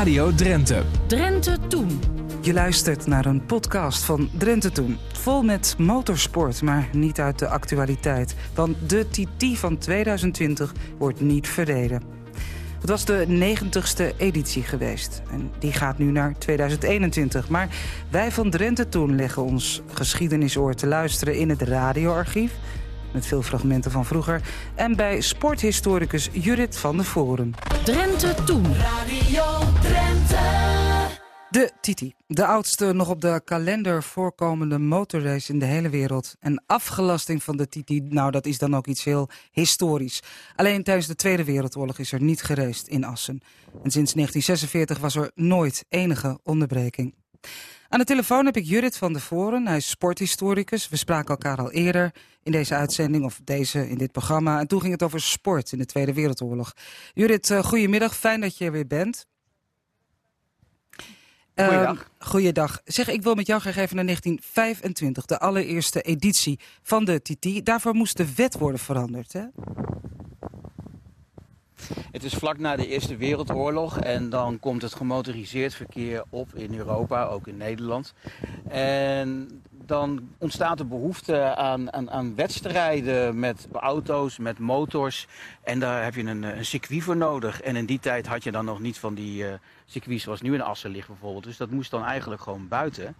Radio Drenthe. Drenthe Toen. Je luistert naar een podcast van Drenthe Toen. Vol met motorsport, maar niet uit de actualiteit. Want de TT van 2020 wordt niet verreden. Het was de 90ste editie geweest. En die gaat nu naar 2021. Maar wij van Drenthe Toen leggen ons geschiedenisoor te luisteren in het radioarchief met veel fragmenten van vroeger. En bij sporthistoricus Judith van de Voren. Drenthe Toen. Radio Drenthe. De Titi, de oudste nog op de kalender voorkomende motorrace in de hele wereld. En afgelasting van de Titi, nou dat is dan ook iets heel historisch. Alleen tijdens de Tweede Wereldoorlog is er niet gereest in Assen. En sinds 1946 was er nooit enige onderbreking. Aan de telefoon heb ik Judith van der Voren. Hij is sporthistoricus. We spraken elkaar al eerder in deze uitzending, of deze in dit programma. En toen ging het over sport in de Tweede Wereldoorlog. Judith, uh, goedemiddag. Fijn dat je er weer bent. Goeiedag. Uh, goeiedag. Zeg, ik wil met jou graag even naar 1925, de allereerste editie van de TT. Daarvoor moest de wet worden veranderd, hè? Het is vlak na de Eerste Wereldoorlog en dan komt het gemotoriseerd verkeer op in Europa, ook in Nederland. En dan ontstaat er behoefte aan, aan, aan wedstrijden met auto's, met motors. En daar heb je een, een, circuit voor nodig. En in die tijd had je dan nog niet van die uh, circuits zoals nu in Assen ligt bijvoorbeeld. Dus dat moest dan eigenlijk gewoon buiten.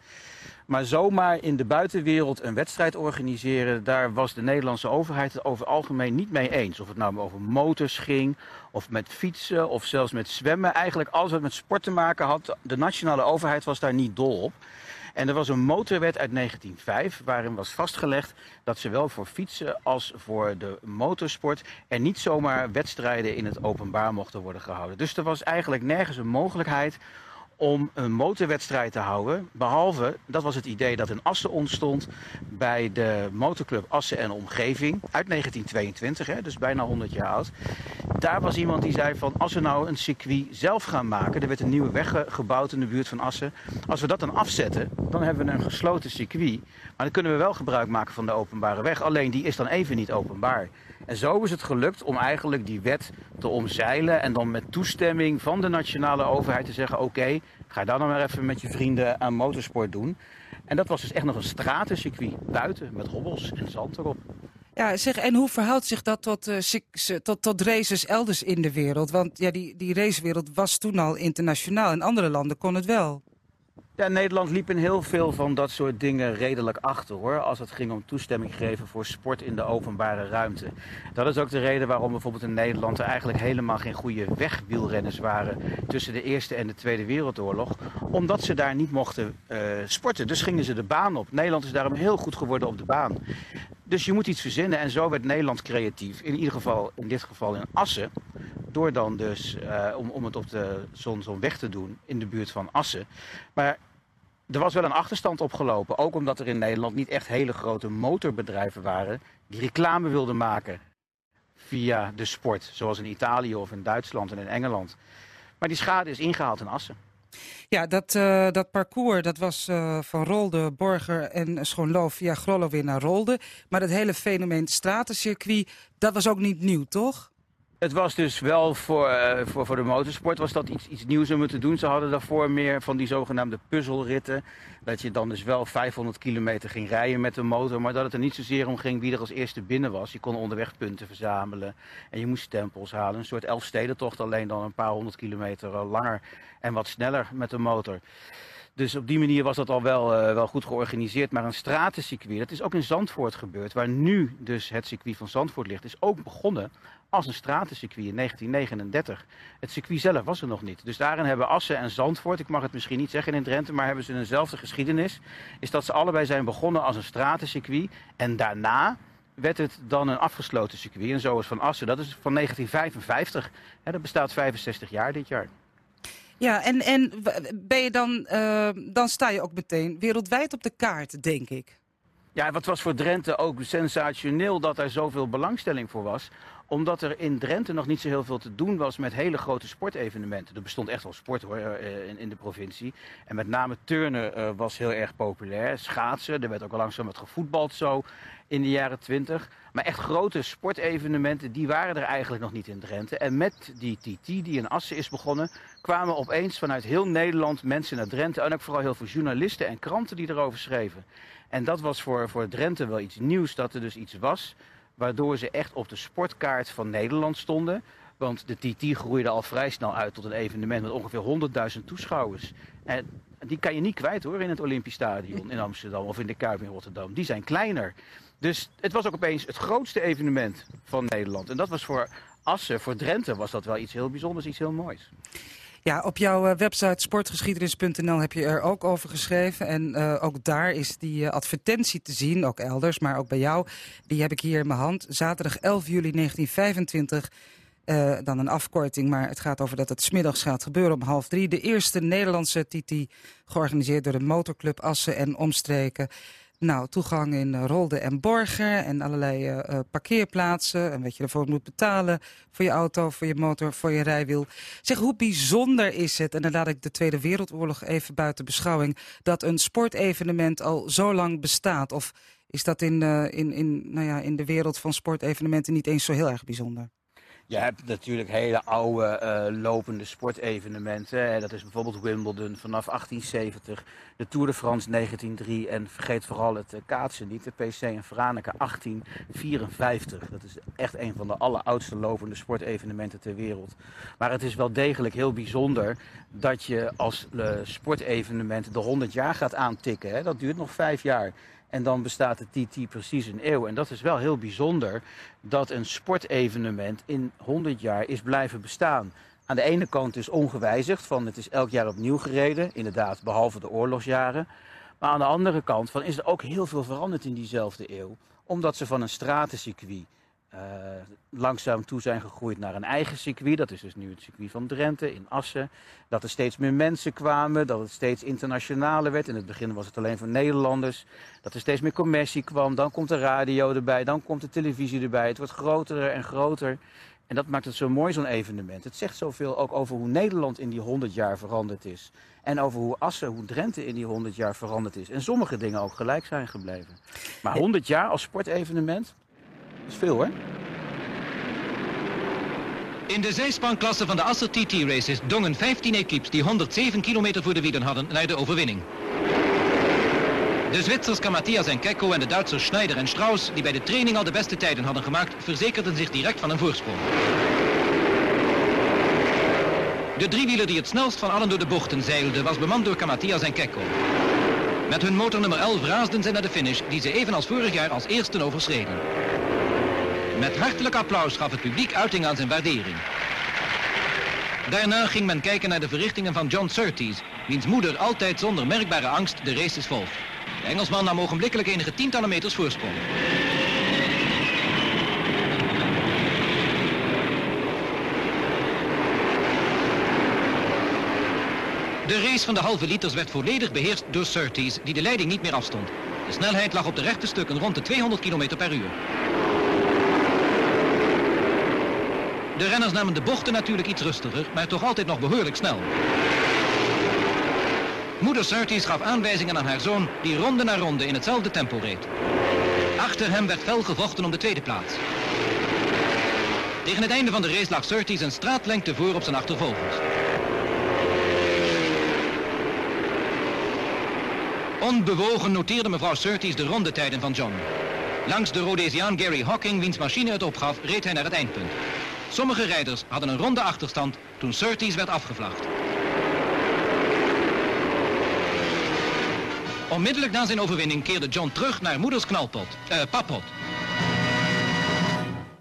Maar zomaar in de buitenwereld een wedstrijd organiseren, daar was de Nederlandse overheid het over het algemeen niet mee eens. Of het nou over motors ging, of met fietsen, of zelfs met zwemmen. Eigenlijk alles wat met sport te maken had, de nationale overheid was daar niet dol op. En er was een motorwet uit 1905 waarin was vastgelegd dat zowel voor fietsen als voor de motorsport er niet zomaar wedstrijden in het openbaar mochten worden gehouden. Dus er was eigenlijk nergens een mogelijkheid om een motorwedstrijd te houden. Behalve, dat was het idee dat in Assen ontstond bij de motorclub Assen en Omgeving uit 1922, hè, dus bijna 100 jaar oud. Daar was iemand die zei van als we nou een circuit zelf gaan maken, er werd een nieuwe weg gebouwd in de buurt van Assen. Als we dat dan afzetten, dan hebben we een gesloten circuit. Maar dan kunnen we wel gebruik maken van de openbare weg. Alleen die is dan even niet openbaar. En zo is het gelukt om eigenlijk die wet te omzeilen en dan met toestemming van de nationale overheid te zeggen: oké, ga dan maar even met je vrienden aan motorsport doen. En dat was dus echt nog een stratencircuit buiten met hobbels en zand erop. Ja, zeg, en hoe verhoudt zich dat tot, uh, tot, tot races elders in de wereld? Want ja, die, die racewereld was toen al internationaal. In andere landen kon het wel. Ja, Nederland liep in heel veel van dat soort dingen redelijk achter hoor. Als het ging om toestemming geven voor sport in de openbare ruimte. Dat is ook de reden waarom bijvoorbeeld in Nederland er eigenlijk helemaal geen goede wegwielrenners waren tussen de Eerste en de Tweede Wereldoorlog. Omdat ze daar niet mochten uh, sporten. Dus gingen ze de baan op. Nederland is daarom heel goed geworden op de baan. Dus je moet iets verzinnen en zo werd Nederland creatief. In ieder geval, in dit geval in Assen. Door dan dus, uh, om, om het op de zo'n zo weg te doen in de buurt van Assen. Maar er was wel een achterstand opgelopen. Ook omdat er in Nederland niet echt hele grote motorbedrijven waren die reclame wilden maken via de sport. Zoals in Italië of in Duitsland en in Engeland. Maar die schade is ingehaald in Assen. Ja, dat, uh, dat parcours dat was uh, van Rolde, Borger en Schoonloof via Grollo weer naar Rolde. Maar het hele fenomeen stratencircuit, dat was ook niet nieuw, toch? Het was dus wel voor, uh, voor, voor de motorsport was dat iets, iets nieuws om te doen. Ze hadden daarvoor meer van die zogenaamde puzzelritten. Dat je dan dus wel 500 kilometer ging rijden met de motor. Maar dat het er niet zozeer om ging wie er als eerste binnen was. Je kon onderweg punten verzamelen. En je moest stempels halen. Een soort Elfstedentocht alleen dan een paar honderd kilometer langer en wat sneller met de motor. Dus op die manier was dat al wel, uh, wel goed georganiseerd. Maar een stratencircuit, dat is ook in Zandvoort gebeurd. Waar nu dus het circuit van Zandvoort ligt, is ook begonnen als een stratencircuit in 1939. Het circuit zelf was er nog niet. Dus daarin hebben Assen en Zandvoort, ik mag het misschien niet zeggen in Drenthe, maar hebben ze eenzelfde geschiedenis. Is dat ze allebei zijn begonnen als een stratencircuit. En daarna werd het dan een afgesloten circuit. En zo is Van Assen, dat is van 1955. Hè, dat bestaat 65 jaar dit jaar. Ja, en, en ben je dan, uh, dan sta je ook meteen wereldwijd op de kaart, denk ik. Ja, wat was voor Drenthe ook sensationeel dat er zoveel belangstelling voor was omdat er in Drenthe nog niet zo heel veel te doen was met hele grote sportevenementen. Er bestond echt wel sport hoor, eh, in, in de provincie. En met name turnen uh, was heel erg populair. Schaatsen, er werd ook al langzaam wat gevoetbald zo in de jaren twintig. Maar echt grote sportevenementen, die waren er eigenlijk nog niet in Drenthe. En met die TT die in Assen is begonnen, kwamen opeens vanuit heel Nederland mensen naar Drenthe. En ook vooral heel veel journalisten en kranten die erover schreven. En dat was voor, voor Drenthe wel iets nieuws, dat er dus iets was... waardoor ze echt op de sportkaart van Nederland stonden... Want de TT groeide al vrij snel uit tot een evenement met ongeveer 100.000 toeschouwers. En die kan je niet kwijt hoor in het Olympisch Stadion in Amsterdam of in de Kuip in Rotterdam. Die zijn kleiner. Dus het was ook opeens het grootste evenement van Nederland. En dat was voor Assen, voor Drenthe, was dat wel iets heel bijzonders, iets heel moois. Ja, op jouw eh, website sportgeschiedenis.nl heb je er ook over geschreven. En uh, ook daar is die uh, advertentie te zien, ook elders, maar ook bij jou. Die heb ik hier in mijn hand. Zaterdag 11 juli 1925. Uh, dan een afkorting, maar het gaat over dat het smiddags gaat gebeuren om half drie. De eerste Nederlandse TT, georganiseerd door de motorclub Assen en Omstreken. Nou, toegang in uh, Rolde en Borger en allerlei uh, parkeerplaatsen. En wat je ervoor moet betalen voor je auto, voor je motor, voor je rijwiel. Zeg, hoe bijzonder is het, en dan laat ik de Tweede Wereldoorlog even buiten beschouwing... dat een sportevenement al zo lang bestaat? Of is dat in, in, in, nou ja, in de wereld van sportevenementen niet eens zo heel erg bijzonder? Je hebt natuurlijk hele oude uh, lopende sportevenementen. Dat is bijvoorbeeld Wimbledon vanaf 1870, de Tour de France 1903 en vergeet vooral het uh, kaatsen niet, de PC in Franeker 1854. Dat is echt een van de alleroudste lopende sportevenementen ter wereld. Maar het is wel degelijk heel bijzonder dat je als uh, sportevenement de 100 jaar gaat aantikken. Hè. Dat duurt nog vijf jaar. En dan bestaat de TT precies een eeuw. En dat is wel heel bijzonder dat een sportevenement in 100 jaar is blijven bestaan. Aan de ene kant is ongewijzigd, van het is elk jaar opnieuw gereden. Inderdaad, behalve de oorlogsjaren. Maar aan de andere kant van, is er ook heel veel veranderd in diezelfde eeuw. Omdat ze van een stratencircuit uh, langzaam toe zijn gegroeid naar een eigen circuit. Dat is dus nu het circuit van Drenthe in Assen. Dat er steeds meer mensen kwamen, dat het steeds internationaler werd. In het begin was het alleen voor Nederlanders. Dat er steeds meer commercie kwam. Dan komt de radio erbij, dan komt de televisie erbij. Het wordt groter en groter. En dat maakt het zo mooi, zo'n evenement. Het zegt zoveel ook over hoe Nederland in die 100 jaar veranderd is. En over hoe Assen, hoe Drenthe in die 100 jaar veranderd is. En sommige dingen ook gelijk zijn gebleven. Maar 100 jaar als sportevenement, is veel hoor. In de zijspanklasse van de Assen TT Races dongen 15 equipes die 107 kilometer voor de wielen hadden naar de overwinning. De Zwitsers Kamatias en Kekko en de Duitsers Schneider en Strauss, die bij de training al de beste tijden hadden gemaakt, verzekerden zich direct van een voorsprong. De driewieler die het snelst van allen door de bochten zeilde was bemand door Kamatias en Kekko. Met hun motor nummer 11 raasden ze naar de finish, die ze evenals vorig jaar als eersten overschreden. Met hartelijk applaus gaf het publiek uiting aan zijn waardering. Daarna ging men kijken naar de verrichtingen van John Surtees, wiens moeder altijd zonder merkbare angst de races volgt. De Engelsman nam ogenblikkelijk enige tientallen meters voorsprong. De race van de halve liters werd volledig beheerst door Surtees, die de leiding niet meer afstond. De snelheid lag op de rechte stukken rond de 200 km per uur. De renners namen de bochten natuurlijk iets rustiger, maar toch altijd nog behoorlijk snel. Moeder Surtees gaf aanwijzingen aan haar zoon die ronde na ronde in hetzelfde tempo reed. Achter hem werd fel gevochten om de tweede plaats. Tegen het einde van de race lag Surtees een straatlengte voor op zijn achtervolgers. Onbewogen noteerde mevrouw Surtees de rondetijden van John. Langs de Rhodesiaan Gary Hocking, wiens machine het opgaf, reed hij naar het eindpunt. Sommige rijders hadden een ronde achterstand toen Surtees werd afgevlacht. Onmiddellijk na zijn overwinning keerde John terug naar moeders knalpot, eh, pappot.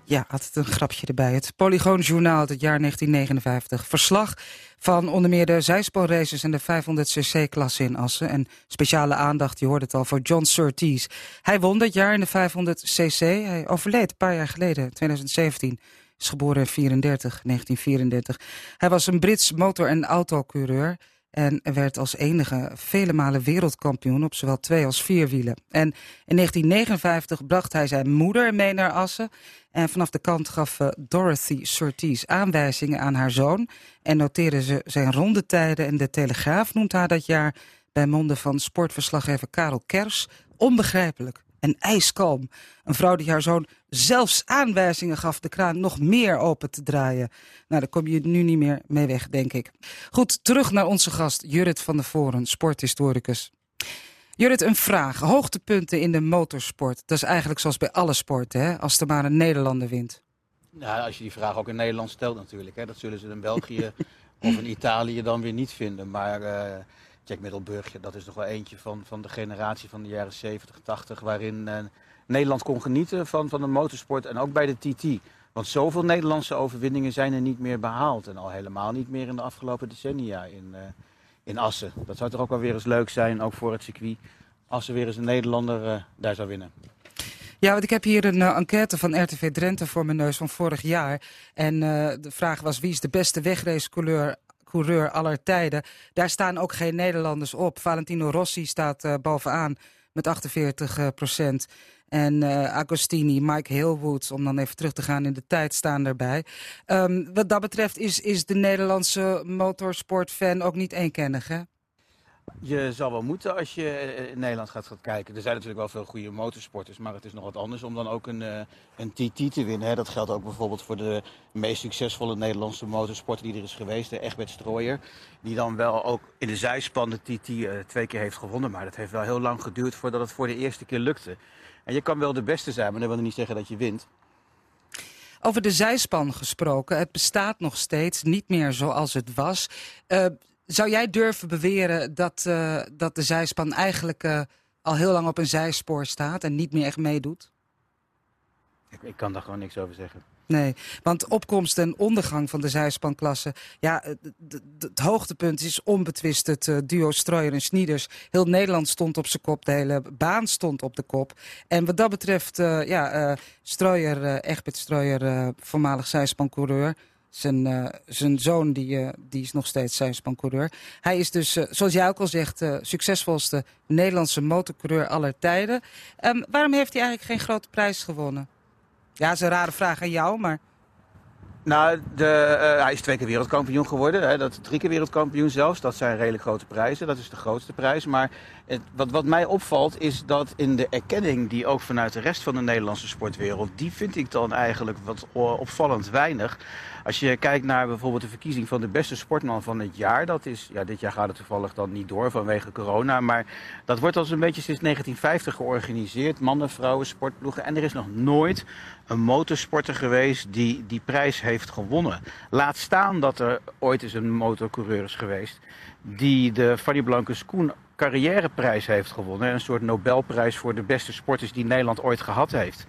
Ja, had het een grapje erbij. Het Polygoon Journaal het jaar 1959. Verslag van onder meer de zijspoorraces en de 500cc-klasse in Assen. En speciale aandacht, je hoorde het al, voor John Surtees. Hij won dat jaar in de 500cc. Hij overleed een paar jaar geleden, 2017 is geboren in 34, 1934. Hij was een Brits motor- en autocoureur. En werd als enige vele malen wereldkampioen op zowel twee als vier wielen. En in 1959 bracht hij zijn moeder mee naar Assen. En vanaf de kant gaf eh, Dorothy Surtees aanwijzingen aan haar zoon. En noteerde ze zijn rondetijden. En de Telegraaf noemt haar dat jaar bij monden van sportverslaggever Karel Kers onbegrijpelijk en ijskalm. Een vrouw die haar zoon zelfs aanwijzingen gaf de kraan nog meer open te draaien. Nou, daar kom je nu niet meer mee weg, denk ik. Goed, terug naar onze gast Jurrit van der Voren, sporthistoricus. Jurrit, een vraag. Hoogtepunten in de motorsport. Dat is eigenlijk zoals bij alle sporten, hè? als er maar een Nederlander wint. Nou, als je die vraag ook in Nederland stelt natuurlijk. Hè, dat zullen ze in België of in Italië dan weer niet vinden. Maar uh, Jack dat is nog wel eentje van, van de generatie van de jaren 70, 80... waarin uh, Nederland kon genieten van, van de motorsport en ook bij de TT. Want zoveel Nederlandse overwinningen zijn er niet meer behaald. En al helemaal niet meer in de afgelopen decennia in, uh, in Assen. Dat zou toch ook wel weer eens leuk zijn, ook voor het circuit... als er weer eens een Nederlander daar zou winnen. Ja, want ik heb hier een enquête van RTV Drenthe voor mijn neus van vorig jaar. En de vraag was wie is de beste wegracecoureur coureur aller tijden. Daar staan ook geen Nederlanders op. Valentino Rossi staat uh, bovenaan met 48 procent. En Agostini, Mike Hillwood, om dan even terug te gaan in de tijd, staan erbij. Um, wat dat betreft is, is de Nederlandse motorsportfan ook niet eenkennig, hè? Je zal wel moeten als je in Nederland gaat, gaat kijken. Er zijn natuurlijk wel veel goede motorsporters, maar het is nog wat anders om dan ook een, een TT te winnen. Hè. Dat geldt ook bijvoorbeeld voor de meest succesvolle Nederlandse motorsporter die er is geweest, de Egbert Strooier. Die dan wel ook in de zijspan de TT twee keer heeft gewonnen, maar dat heeft wel heel lang geduurd voordat het voor de eerste keer lukte. En je kan wel de beste zijn, maar dat wil niet zeggen dat je wint. Over de zijspan gesproken, het bestaat nog steeds niet meer zoals het was. Zou jij durven beweren dat, uh, dat de zijspan eigenlijk uh, al heel lang op een zijspoor staat en niet meer echt meedoet? Ik, ik, kan daar gewoon niks over zeggen. Nee, want opkomst en ondergang van de zijspanklasse... ja, het hoogtepunt is onbetwist het uh, duo Strooier en Snieders. Heel Nederland stond op zijn kop, de hele baan stond op de kop. En wat dat betreft, ja, Strooier, Egbert Strooier, voormalig zijspancoureur... Zijn, uh, zijn zoon die, uh, die is nog steeds zijspancoureur. Hij is dus, uh, zoals jij ook al zegt, succesvolste Nederlandse motorcoureur aller tijden. Um, waarom heeft hij eigenlijk geen grote prijs gewonnen? Ja, dat is een rare vraag aan jou, maar... Nou, de, hij is twee keer wereldkampioen geworden. Hè, dat, drie keer wereldkampioen zelfs. Dat zijn redelijk grote prijzen. Dat is de grootste prijs. Maar wat, wat mij opvalt is dat in de erkenning die ook vanuit de rest van de Nederlandse sportwereld... die vind ik dan eigenlijk wat opvallend weinig. Als je kijkt naar bijvoorbeeld de verkiezing van de beste sportman van het jaar. Dat is, ja, dit jaar gaat het toevallig dan niet door vanwege corona. Maar dat wordt al zo'n beetje sinds 1950 georganiseerd. Mannen, vrouwen, sportploegen. En er is nog nooit een motorsporter geweest die die prijs heeft gewonnen. Laat staan dat er ooit eens een motorcoureur is geweest die de Fanny Blancus Koen carrièreprijs heeft gewonnen. Een soort Nobelprijs voor de beste sporters die Nederland ooit gehad heeft.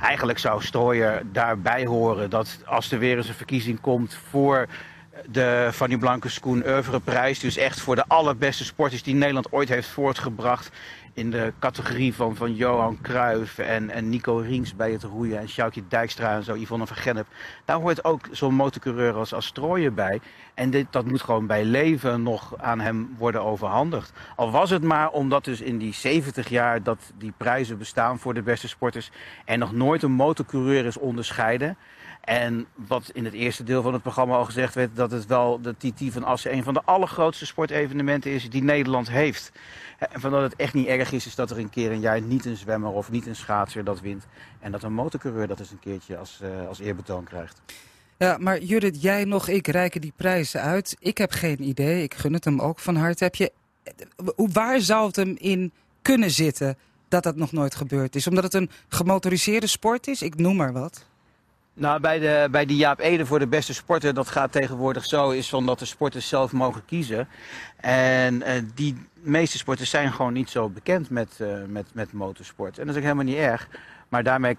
Eigenlijk zou Strooier daarbij horen dat als er weer eens een verkiezing komt voor de Fanny Blancus Koen Oeuvreprijs. Dus echt voor de allerbeste sporters die Nederland ooit heeft voortgebracht in de categorie van, van Johan Cruijff en, en Nico Rings bij het roeien en Sjoukje Dijkstra en zo, Yvonne van Gennep. Daar hoort ook zo'n motorcoureur als, als bij. En dit, dat moet gewoon bij leven nog aan hem worden overhandigd. Al was het maar omdat dus in die 70 jaar dat die prijzen bestaan voor de beste sporters en nog nooit een motorcoureur is onderscheiden. En wat in het eerste deel van het programma al gezegd werd... dat het wel de TT van Assen een van de allergrootste sportevenementen is die Nederland heeft. En van dat het echt niet erg is, is dat er een keer een jaar niet een zwemmer of niet een schaatser dat wint. En dat een motorcoureur dat eens een keertje als, uh, als eerbetoon krijgt. Ja, maar Judith, jij nog ik reiken die prijzen uit. Ik heb geen idee, ik gun het hem ook van harte. Heb je, waar zou het hem in kunnen zitten dat dat nog nooit gebeurd is? Omdat het een gemotoriseerde sport is? Ik noem maar wat. Nou, bij de, bij de Jaap Ede voor de beste sporter, dat gaat tegenwoordig zo, is van dat de sporters zelf mogen kiezen. En uh, die meeste sporters zijn gewoon niet zo bekend met, uh, met, met motorsport. En dat is ook helemaal niet erg. Maar daarmee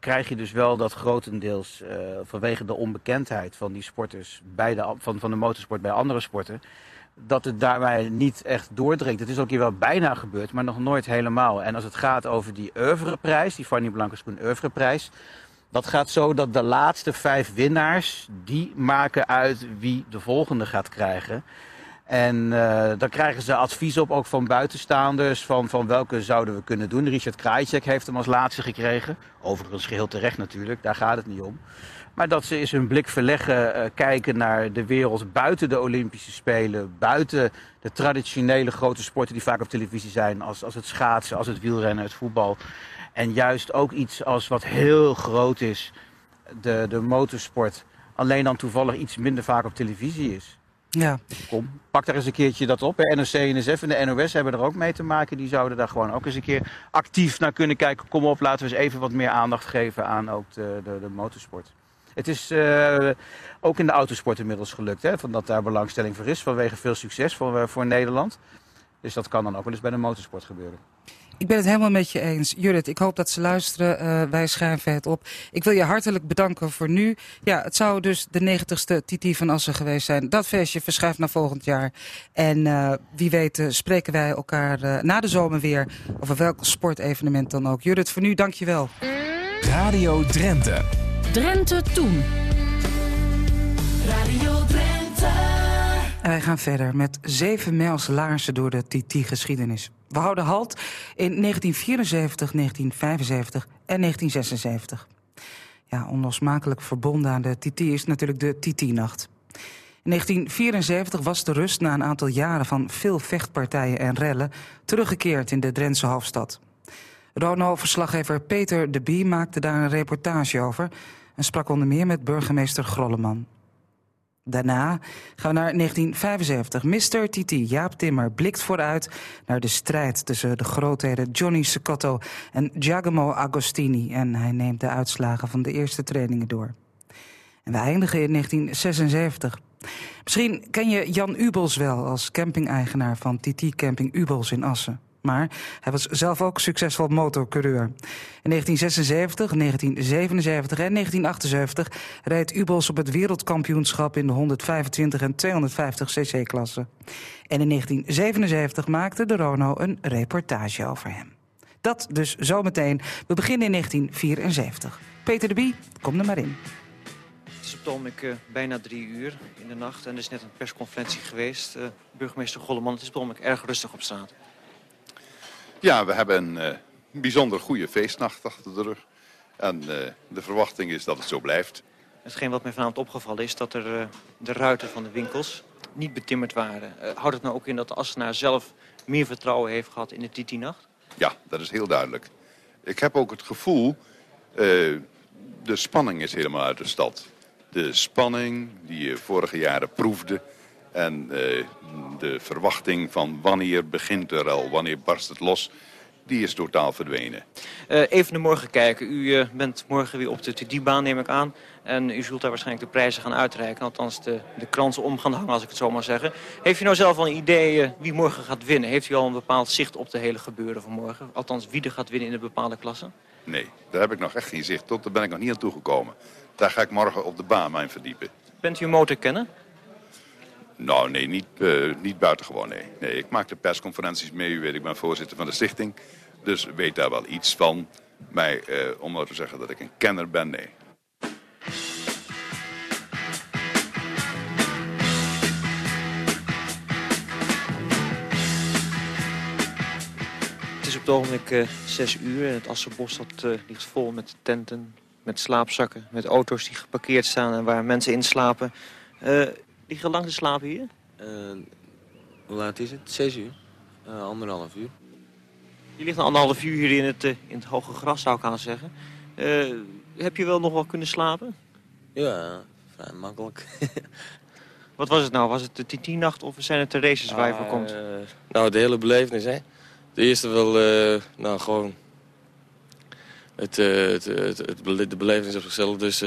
krijg je dus wel dat grotendeels uh, vanwege de onbekendheid van die sporters bij de, van, van de motorsport bij andere sporten, dat het daarbij niet echt doordringt. Het is ook hier wel bijna gebeurd, maar nog nooit helemaal. En als het gaat over die oeuvreprijs, die Fanny Blankers-Koen oeuvreprijs, dat gaat zo dat de laatste vijf winnaars, die maken uit wie de volgende gaat krijgen. En uh, dan krijgen ze advies op, ook van buitenstaanders, van, van welke zouden we kunnen doen. Richard Krajicek heeft hem als laatste gekregen. Overigens geheel terecht natuurlijk, daar gaat het niet om. Maar dat ze eens hun blik verleggen, uh, kijken naar de wereld buiten de Olympische Spelen. Buiten de traditionele grote sporten die vaak op televisie zijn. Als, als het schaatsen, als het wielrennen, het voetbal. En juist ook iets als wat heel groot is, de, de motorsport. Alleen dan toevallig iets minder vaak op televisie is. Ja. Kom, pak daar eens een keertje dat op. NOC, NSF en de NOS hebben er ook mee te maken. Die zouden daar gewoon ook eens een keer actief naar kunnen kijken. Kom op, laten we eens even wat meer aandacht geven aan ook de, de, de motorsport. Het is uh, ook in de autosport inmiddels gelukt, hè, van dat daar belangstelling voor is. Vanwege veel succes voor, voor Nederland. Dus dat kan dan ook wel eens bij de motorsport gebeuren. Ik ben het helemaal met je eens. Judith, ik hoop dat ze luisteren. Uh, wij schrijven het op. Ik wil je hartelijk bedanken voor nu. Ja, het zou dus de negentigste TT van Assen geweest zijn. Dat feestje verschuift naar volgend jaar. En uh, wie weet uh, spreken wij elkaar na de zomer weer over welk sportevenement dan ook. Judith, voor nu dank je wel. Radio Drenthe. Drenthe Toen. Radio Drenthe. Wij gaan verder met zeven mijls laarzen door de TT-geschiedenis. We houden halt in 1974, 1975 en 1976. Ja, onlosmakelijk verbonden aan de TT is natuurlijk de TT-nacht. In 1974 was de rust na een aantal jaren van veel vechtpartijen en rellen teruggekeerd in de Drentse hoofdstad. Rono-verslaggever Peter de Bie maakte daar een reportage over en sprak onder meer met burgemeester Grolleman. Daarna gaan we naar 1975. Mr. TT, Jaap Timmer, blikt vooruit naar de strijd tussen de grootheden Johnny Secotto en Giacomo Agostini. En hij neemt de uitslagen van de eerste trainingen door. En we eindigen in 1976. Misschien ken je Jan Ubels wel als camping-eigenaar van TT Camping Ubels in Assen. Maar hij was zelf ook succesvol motorcoureur. In 1976, 1977 en 1978 reed Ubels op het wereldkampioenschap in de 125 en 250 cc-klasse. En in 1977 maakte de Rono een reportage over hem. Dat dus zometeen. We beginnen in 1974. Peter de Bie, kom er maar in. Het is op het uh, bijna drie uur in de nacht en er is net een persconferentie geweest. Uh, burgemeester Golleman, het is op het erg rustig op straat. Ja, we hebben een uh, bijzonder goede feestnacht achter de rug. En uh, de verwachting is dat het zo blijft. Hetgeen wat mij vanavond opgevallen is dat er uh, de ruiten van de winkels niet betimmerd waren. houdt het nou ook in dat de Assenaar zelf meer vertrouwen heeft gehad in de Titi-nacht? Ja, dat is heel duidelijk. Ik heb ook het gevoel, de spanning is helemaal uit de stad. De spanning die je vorige jaren proefde, en uh, de verwachting van wanneer begint er al, wanneer barst het los, die is totaal verdwenen. Uh, even naar morgen kijken. U uh, bent morgen weer op de TD-baan, neem ik aan. En u zult daar waarschijnlijk de prijzen gaan uitreiken. Althans, de, de kransen om gaan hangen, als ik het zo maar zeggen. Heeft u nou zelf al een idee wie morgen gaat winnen? Heeft u al een bepaald zicht op de hele gebeuren van morgen? Althans, wie er gaat winnen in een bepaalde klasse? Nee, daar heb ik nog echt geen zicht op. Daar ben ik nog niet aan toegekomen. Daar ga ik morgen op de baan mijn verdiepen. Bent u een motorkenner? Nou, nee, niet, uh, niet buitengewoon, nee. nee. Ik maak de persconferenties mee, u weet, ik ben voorzitter van de stichting. Dus weet daar wel iets van. Maar uh, om nou te zeggen dat ik een kenner ben, nee. Het is op het ogenblik uh, 6 uur en het Assenbos dat, ligt vol met tenten, met slaapzakken, met auto's die geparkeerd staan en waar mensen in slapen. Lig je lang te slapen hier? Uh, hoe laat is het? Zes uur. Uh, anderhalf uur. Je ligt een anderhalf uur hier in het, uh, in het hoge gras, zou ik aan zeggen. heb je wel nog wel kunnen slapen? Ja, vrij makkelijk. Wat was het nou? Was het de TT-nacht of zijn het de races waar je voor komt? nou, de hele belevenis, hè. De eerste wel, nou, gewoon... Het, het, het, het, de belevenis op zichzelf, dus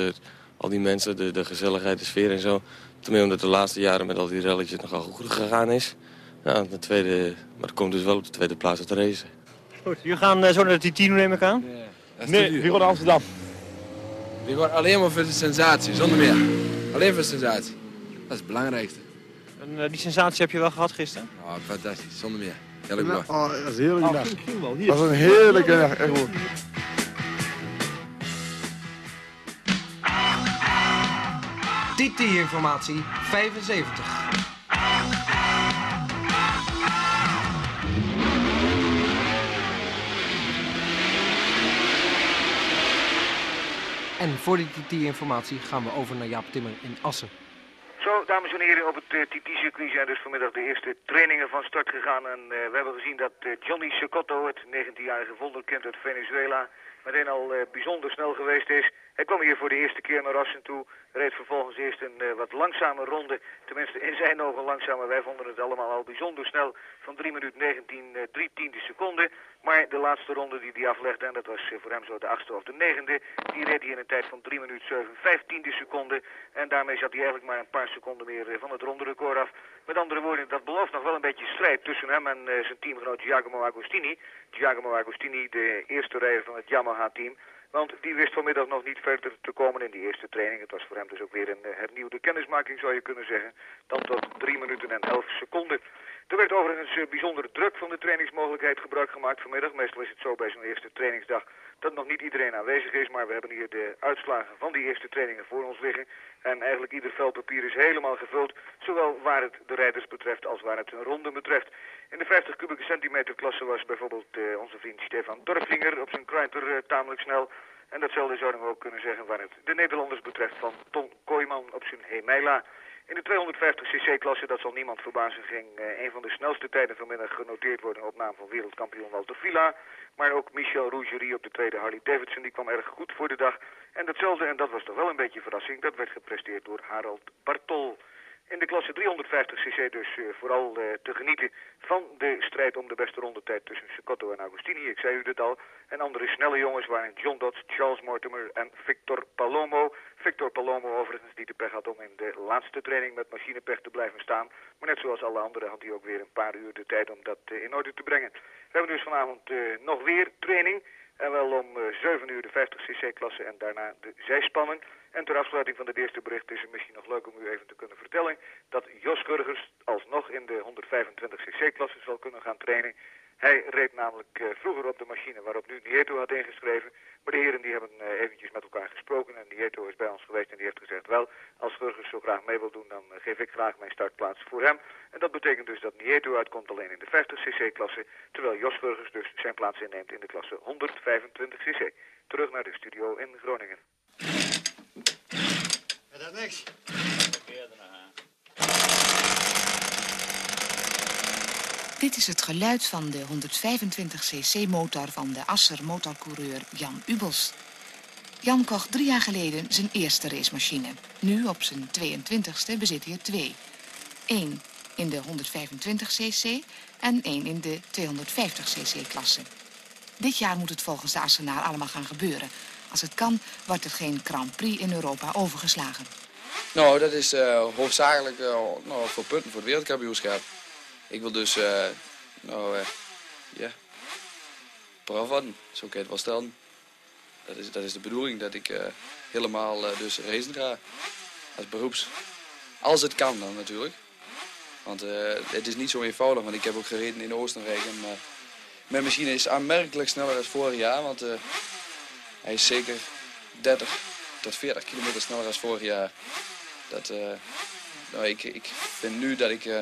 al die mensen, de, de gezelligheid, de sfeer en zo. Tenminste omdat de laatste jaren met al die relletjes nogal goed gegaan is. Ja, de tweede, maar het komt dus wel op de tweede plaats uit de race. Goed, jullie gaan uh, zo naar de Tino neem ik aan? Ja, nee, gaan naar Amsterdam. Gaan alleen maar voor de sensatie, zonder meer. Alleen voor de sensatie. Dat is het belangrijkste. En uh, die sensatie heb je wel gehad gisteren? Ja, oh, fantastisch, zonder meer. Heerlijk nou, oh, dat is een heerlijke dag. Oh, dat was een heerlijke dag, echt goed. TT-informatie 75. En voor die TT-informatie gaan we over naar Jaap Timmer in Assen. Zo, dames en heren, op het eh, TT-circuit zijn dus vanmiddag de eerste trainingen van start gegaan. En eh, we hebben gezien dat eh, Johnny Secotto, het 19-jarige wonderkind uit Venezuela meteen al bijzonder snel geweest is. Hij kwam hier voor de eerste keer naar Assen toe. Reed vervolgens eerst een uh, wat langzame ronde. Tenminste in zijn ogen langzamer. Wij vonden het allemaal al bijzonder snel. Van 3 minuten 19, uh, 3 tiende seconden. Maar de laatste ronde die hij aflegde, en dat was uh, voor hem zo de achtste of de negende. Die reed hij in een tijd van 3 minuten 7, 15 seconden. En daarmee zat hij eigenlijk maar een paar seconden meer van het ronderecord af. Met andere woorden, dat belooft nog wel een beetje strijd tussen hem en zijn teamgenoot Giacomo Agostini. Giacomo Agostini, de eerste rijder van het Yamaha-team. Want die wist vanmiddag nog niet verder te komen in die eerste training. Het was voor hem dus ook weer een uh, hernieuwde kennismaking zou je kunnen zeggen. Dan tot 3 minuten en 11 seconden. Er werd overigens uh, bijzonder druk van de trainingsmogelijkheid gebruik gemaakt vanmiddag. Meestal is het zo bij zo'n eerste trainingsdag dat nog niet iedereen aanwezig is. Maar we hebben hier de uitslagen van die eerste trainingen voor ons liggen. En eigenlijk ieder veldpapier is helemaal gevuld. Zowel waar het de rijders betreft als waar het een ronde betreft. In de 50 kubieke centimeter klasse was bijvoorbeeld uh, onze vriend Stefan Dorflinger op zijn kruiper uh, tamelijk snel. En datzelfde zouden we ook kunnen zeggen waar het de Nederlanders betreft van Ton Kooijman op zijn Hemela. In de 250cc-klasse, dat zal niemand verbazen, ging uh, een van de snelste tijden vanmiddag genoteerd worden op naam van wereldkampioen Walter Villa. Maar ook Michel Rougerie op de tweede Harley Davidson, die kwam erg goed voor de dag. En datzelfde, en dat was toch wel een beetje verrassing, dat werd gepresteerd door Harald Bartol. In de klasse 350cc dus uh, vooral uh, te genieten van de strijd om de beste rondetijd tussen Secotto en Agostini. Ik zei u dit al. En andere snelle jongens waren John Dodds, Charles Mortimer en Victor Palomo. Victor Palomo overigens die de pech had om in de laatste training met machinepech te blijven staan. Maar net zoals alle anderen had hij ook weer een paar uur de tijd om dat uh, in orde te brengen. We hebben dus vanavond nog weer training. En wel om 7 uur de 50cc-klasse en daarna de zijspannen. En ter afsluiting van dit eerste bericht is het misschien nog leuk om u even te kunnen vertellen dat Jos Burgers alsnog in de 125cc-klasse zal kunnen gaan trainen. Hij reed namelijk uh, vroeger op de machine waarop nu Nieto had ingeschreven. Maar de heren die hebben uh, eventjes met elkaar gesproken en Nieto is bij ons geweest en die heeft gezegd wel, als Burgers zo graag mee wil doen, dan uh, geef ik graag mijn startplaats voor hem. En dat betekent dus dat Nieto uitkomt alleen in de 50cc-klasse, terwijl Jos Burgers dus zijn plaats inneemt in de klasse 125cc. Terug naar de studio in Groningen. Dat is niks. Dit is het geluid van de 125cc-motor van de Asser motorcoureur Jan Ubels. Jan kocht drie jaar geleden zijn eerste racemachine. Nu, op zijn 22e, bezit hij er twee. Eén in de 125cc en één in de 250cc-klasse. Dit jaar moet het volgens de Assenaar allemaal gaan gebeuren. Als het kan, wordt er geen Grand Prix in Europa overgeslagen. Nou, dat is uh, hoofdzakelijk uh, nou, voor punten voor het wereldkampioenschap. Ik wil dus, uh, nou, ja, prof worden. Zo kan je het wel stellen. Dat is, dat is de bedoeling, dat ik helemaal dus racen ga. Als beroeps. Als het kan dan natuurlijk. Want het is niet zo eenvoudig, want ik heb ook gereden in Oostenrijk. En, mijn machine is aanmerkelijk sneller dan vorig jaar, want hij is zeker 30 tot 40 kilometer sneller dan vorig jaar. Dat, uh, nou, ik, ik vind nu dat ik uh,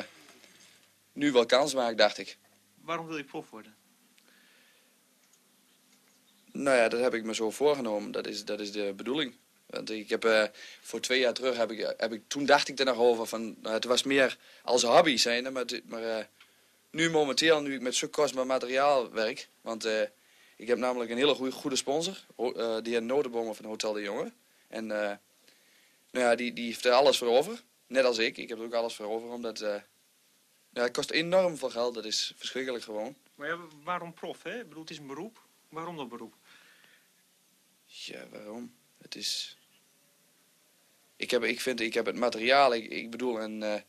nu wel kans maak, dacht ik. Waarom wil je prof worden? Nou ja, dat heb ik me zo voorgenomen. Dat is, dat is de bedoeling. Want ik heb uh, voor twee jaar terug, heb ik, heb ik, toen dacht ik er nog over van, nou, het was meer als hobby zijn. Maar, maar nu momenteel, nu ik met zo kostbaar materiaal werk, want ik heb namelijk een hele goede, goede sponsor, die heer Notenbomen van Hotel de Jonge. En nou ja, die, die heeft er alles voor over. Net als ik. Ik heb er ook alles voor over, omdat ja, het kost enorm veel geld. Dat is verschrikkelijk gewoon. Maar ja, waarom prof, hè? Ik bedoel, het is een beroep. Waarom dat beroep? Ja, waarom? Het is... Ik, heb, ik vind, ik heb het materiaal, ik, ik bedoel, en nou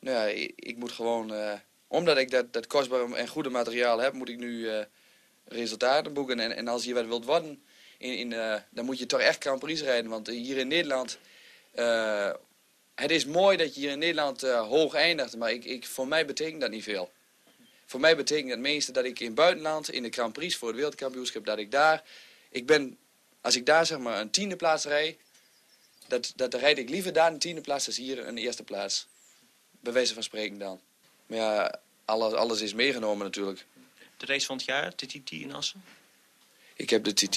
ja, ik, ik, moet gewoon... omdat ik dat, dat kostbare en goede materiaal heb, moet ik nu resultaten boeken. En, en als je wat wilt worden, in, in, dan moet je toch echt Grand Prix rijden. Want hier in Nederland, het is mooi dat je hier in Nederland uh, hoog eindigt. Maar ik, ik, voor mij betekent dat niet veel. Voor mij betekent het meeste dat ik in het buitenland, in de Grand Prix voor het wereldkampioenschap, dat ik daar, ik ben, als ik daar zeg maar een tiende plaats rijd, dat, dat rijd ik liever daar een tiende plaats als hier een eerste plaats. Bij wijze van spreken dan. Maar ja, alles, alles is meegenomen natuurlijk de race van het jaar, de TT in Assen? Ik heb de TT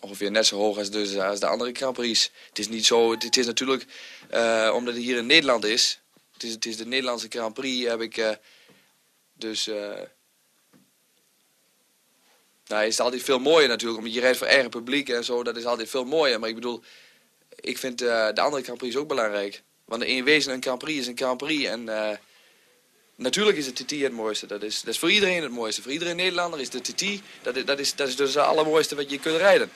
ongeveer net zo hoog als, als de andere Grand Prix. Het is niet zo, het, is natuurlijk, uh, omdat het hier in Nederland is, het is, het is de Nederlandse Grand Prix, heb ik uh, dus... Uh, nou, is altijd veel mooier natuurlijk, omdat je rijdt voor eigen publiek en zo, dat is altijd veel mooier. Maar ik bedoel, ik vind de andere Grand Prix ook belangrijk. Want in wezen een Grand Prix is een Grand Prix en... Natuurlijk is de TT het mooiste. Dat is, dat is voor iedereen het mooiste. Voor iedere Nederlander is de TT, dat is, dat is, dat is dus het allermooiste wat je kunt rijden.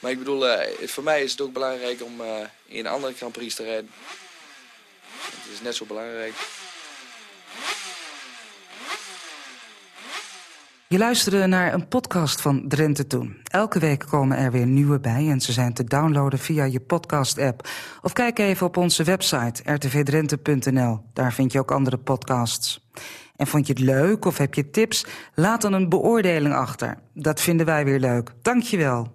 Maar ik bedoel, uh, voor mij is het ook belangrijk om uh, in andere Grand Prix te rijden. Het is net zo belangrijk. Je luisterde naar een podcast van Drenthe Toen. Elke week komen er weer nieuwe bij en ze zijn te downloaden via je podcast-app. Of kijk even op onze website rtvdrenthe.nl. Daar vind je ook andere podcasts. En vond je het leuk of heb je tips? Laat dan een beoordeling achter. Dat vinden wij weer leuk. Dankjewel.